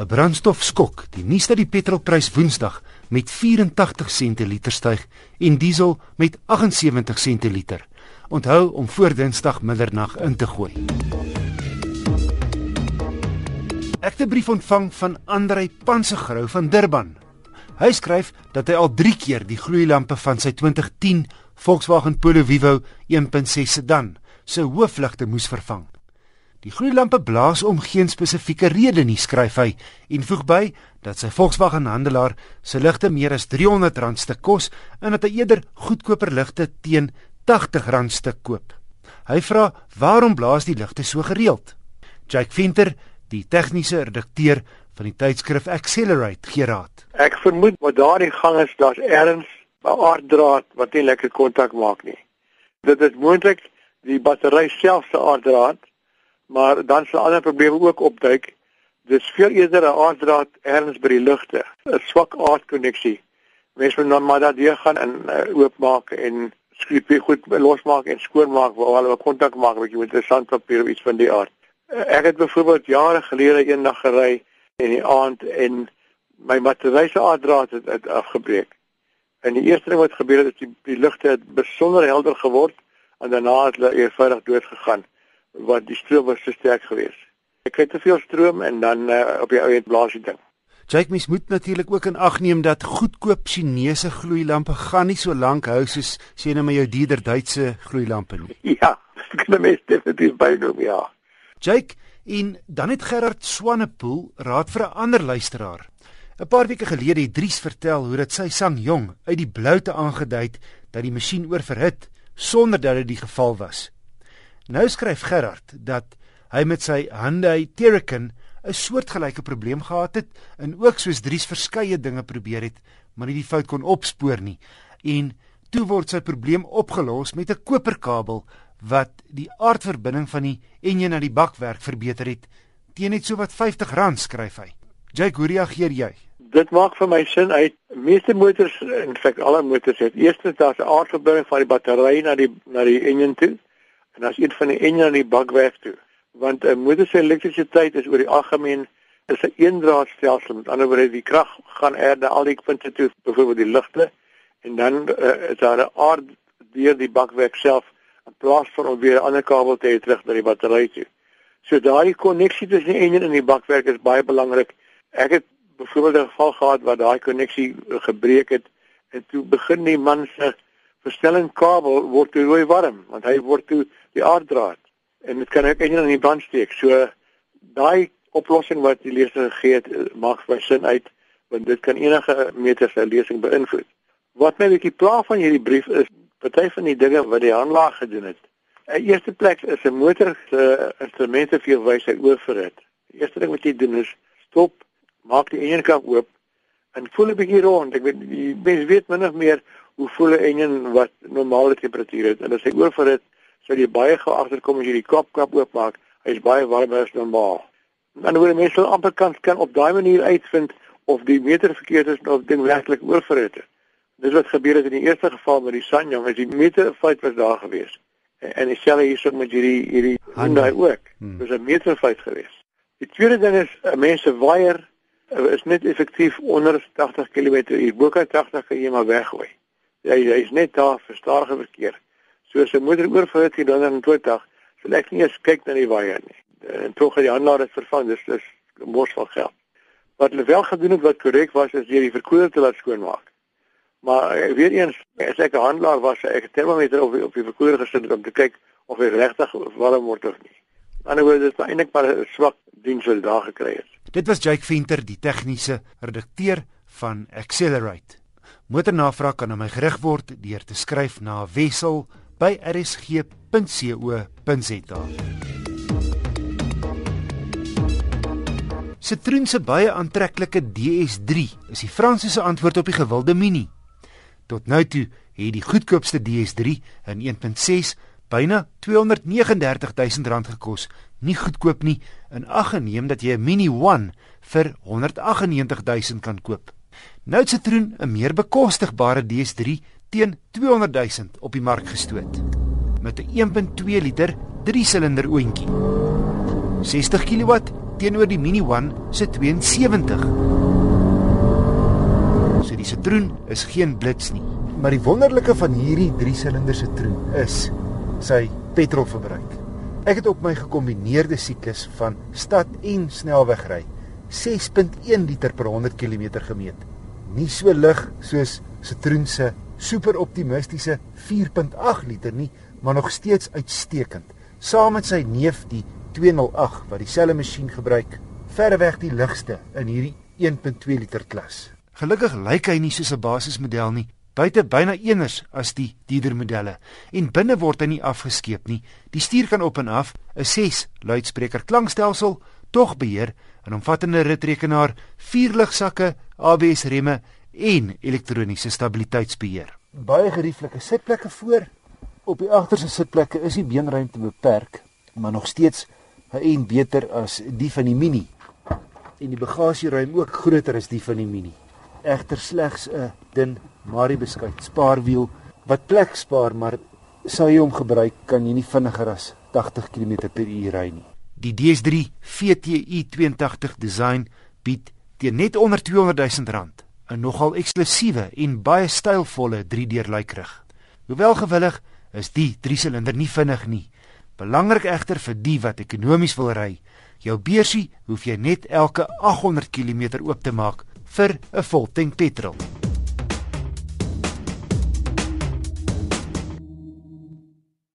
'n Brandstofskok, die nuus dat die petrolprys Woensdag met 84 sente liter styg en diesel met 78 sente liter. Onthou om voor Dinsdag middernag in te gooi. Ek het 'n brief ontvang van Andrei Pansegrou van Durban. Hy skryf dat hy al 3 keer die gloeilampe van sy 2010 Volkswagen Polo Vivo 1.6 sedan se hoofligte moes vervang. Die gloeilampe blaas om geen spesifieke rede nie, skryf hy en voeg by dat sy Volkswagen handelaar se ligte meer as R300 stuk kos en dat hy eerder goedkoper ligte teen R80 stuk koop. Hy vra waarom blaas die ligte so gereeld? Jake Venter, die tegniese redakteur van die tydskrif Accelerate, gee raad. Ek vermoed wat daardie gang is, daar's erns 'n aarddraad wat nie lekker kontak maak nie. Dit is moontlik die battery self se aarddraad maar dan sal ander probleme ook opduik. Dis veel eerder 'n aarddraad ergens by die lugte, 'n swak aardkonneksie. Mens moet dan maar daardeur gaan en uh, oopmaak en weer goed losmaak en skoonmaak waar hulle kontak maak met jou interessant papier of iets van die aard. Uh, ek het byvoorbeeld jare gelede eendag gery in die aand en my battery se aarddraad het, het afgebreek. En die eerste ding wat gebeur het is die, die ligte het besonder helder geword en daarna het hulle eenvoudig dood gegaan wat die stroom was te sterk geweest. Ek kry te veel stroom en dan uh, op die ou end blaas die ding. Jake mens moet natuurlik ook in ag neem dat goedkoop Chinese gloeilampe gaan nie so lank hou soos sien nou met jou dierder Duitse gloeilampe nie. Ja, ek kan mes definitief bynoem ja. Jake en dan het Gerard Swanepoel raad vir 'n ander luisteraar. 'n Paar weke gelede het Dries vertel hoe dit sy sang jong uit die bloute aangedui het dat die masjien oorverhit sonder dat dit die geval was. Nou skryf Gerard dat hy met sy Hyundai Terracan 'n soortgelyke probleem gehad het en ook soos Dries verskeie dinge probeer het, maar nie die fout kon opspoor nie. En toe word sy probleem opgelos met 'n koperkabel wat die aardverbinding van die enjin na die bakwerk verbeter het teen net so wat R50 skryf hy. Jake, hoe reageer jy? Dit maak vir my sin uit. Meeste motors, in feite alle motors het eerstens daar's 'n aardverbinding van die battery na die na die enjin toe en as een van die enjin aan die bakwerk toe want 'n uh, motor se elektrisiteit is oor die algemeen is 'n eendraadstelsel. Met ander woorde die krag gaan erde al die punte toe byvoorbeeld die ligte en dan uh, is daar 'n aard deur die bakwerk self in plaas van om weer 'n ander kabel te hê terug na die battery toe. So daai koneksie tussen die enjin en die bakwerk is baie belangrik ek het byvoorbeeld 'n geval gehad waar daai koneksie gebreek het en toe begin die man se verstellingskabel word toe rooi warm want hy word toe die aarddraad en dit kan ook eintlik in die brand steek. So daai oplossing wat die leser gegee het, eh, maak vir sin uit want dit kan enige meter se lesing beïnvloed. Wat my bietjie pla van hierdie brief is party van die dinge wat die handelaar gedoen het. In eerste plek is 'n motor se instrumente vir jou wys hy oorverhit. Die eerste ding wat jy doen is stop, maak die enjinkamp oop en voel 'n bietjie rond. Ek weet die mens weet min of meer hoe voel 'n enjin wat normale temperatuur het en as hy oorverhit sal jy baie gou agterkom as jy die kop kap oopmaak. Hy is baie warmer as normaal. Dan word mense sal amper kan kan op daai manier uitvind of die meter verkeerd is of ding werklik oorverhit het. Dis wat gebeur het in die eerste geval met die Sanyong, as die meter fout was daar gewees. En, en dieselfde hierso met hierdie hierdie Hyundai ook. Hmm. Dis 'n meter fout gewees. Die tweede ding is mense waier is net effektief onder 80 km/h. Bo kan 80 kan jy maar weggooi. Hy hy is net daar vir stadige verkeer. So as 'n moeder oorverhit hier dan in 20, sal ek nie eens kyk na die waier nie. En tog het die handelaar dit vervang, dis dis mors van geld. Wat hulle wel gedoen het wat korrek was is deur die verkoeler te laat skoonmaak. Maar uh, weer eens, as ek 'n handelaar was, ek 'n termometer op op die verkoeler gesit het om te kyk of hy regtig warm word of nie. Aan die ander wyse is eintlik maar 'n swak diens wat daar gekry het. Dit was Jake Venter, die tegniese redakteur van Accelerate. Motornavraag kan aan my gerig word deur te skryf na Wessel by rsg.co.za. Citroen se baie aantreklike DS3 is die Franse antwoord op die gewilde Mini. Tot nou toe het die goedkoopste DS3 in 1.6 byna 239 000 rand gekos. Nie goedkoop nie in ag geneem dat jy 'n Mini One vir 198 000 kan koop. Nou Citroen 'n meer bekostigbare DS3 teen 200 000 op die mark gestoot met 'n 1.2 liter 3-silinder oontjie. 60 kW teenoor die Mini One se 72. So die Citroen is geen blits nie. Maar die wonderlike van hierdie 3-silinder Citroen is sy petrolverbruik. Ek het op my gekombineerde siklus van stad en snelwegry 6.1 liter per 100 km gemeet. Nie so lig soos Citroen se super optimistiese 4.8 liter nie, maar nog steeds uitstekend. Saam met sy neef die 208 wat dieselfde masjien gebruik, verreweg die ligste in hierdie 1.2 liter klas. Gelukkig lyk hy nie soos 'n basismodel nie, buite byna eeners as die dierder modelle en binne word hy nie afgeskeep nie. Die stuur kan op en af, 'n 6 luidspreker klankstelsel, tog beheer, 'n omvattende ritrekenaar, vier ligsakke, ABS remme en elektroniese stabiliteitsbeheer. Baie gerieflike sitplekke voor. Op die agterste sitplekke is die beenruimte beperk, maar nog steeds en beter as die van die Mini. En die bagasieruim ook groter as die van die Mini. Egter slegs 'n dun Marie beskuit spaarwiel wat plek spaar, maar sou jy hom gebruik kan jy nie vinniger as 80 km/h ry nie. Die DS3 VTI 82 design bied teen net onder 200 000 rand 'n nogal eksklusiewe en baie stylvolle 3-deur luikrig. Hoewel gewillig is die 3-silinder nie vinnig nie. Belangrik egter vir die wat ekonomies wil ry, jou beursie hoef jy net elke 800 km oop te maak vir 'n voltank petrol.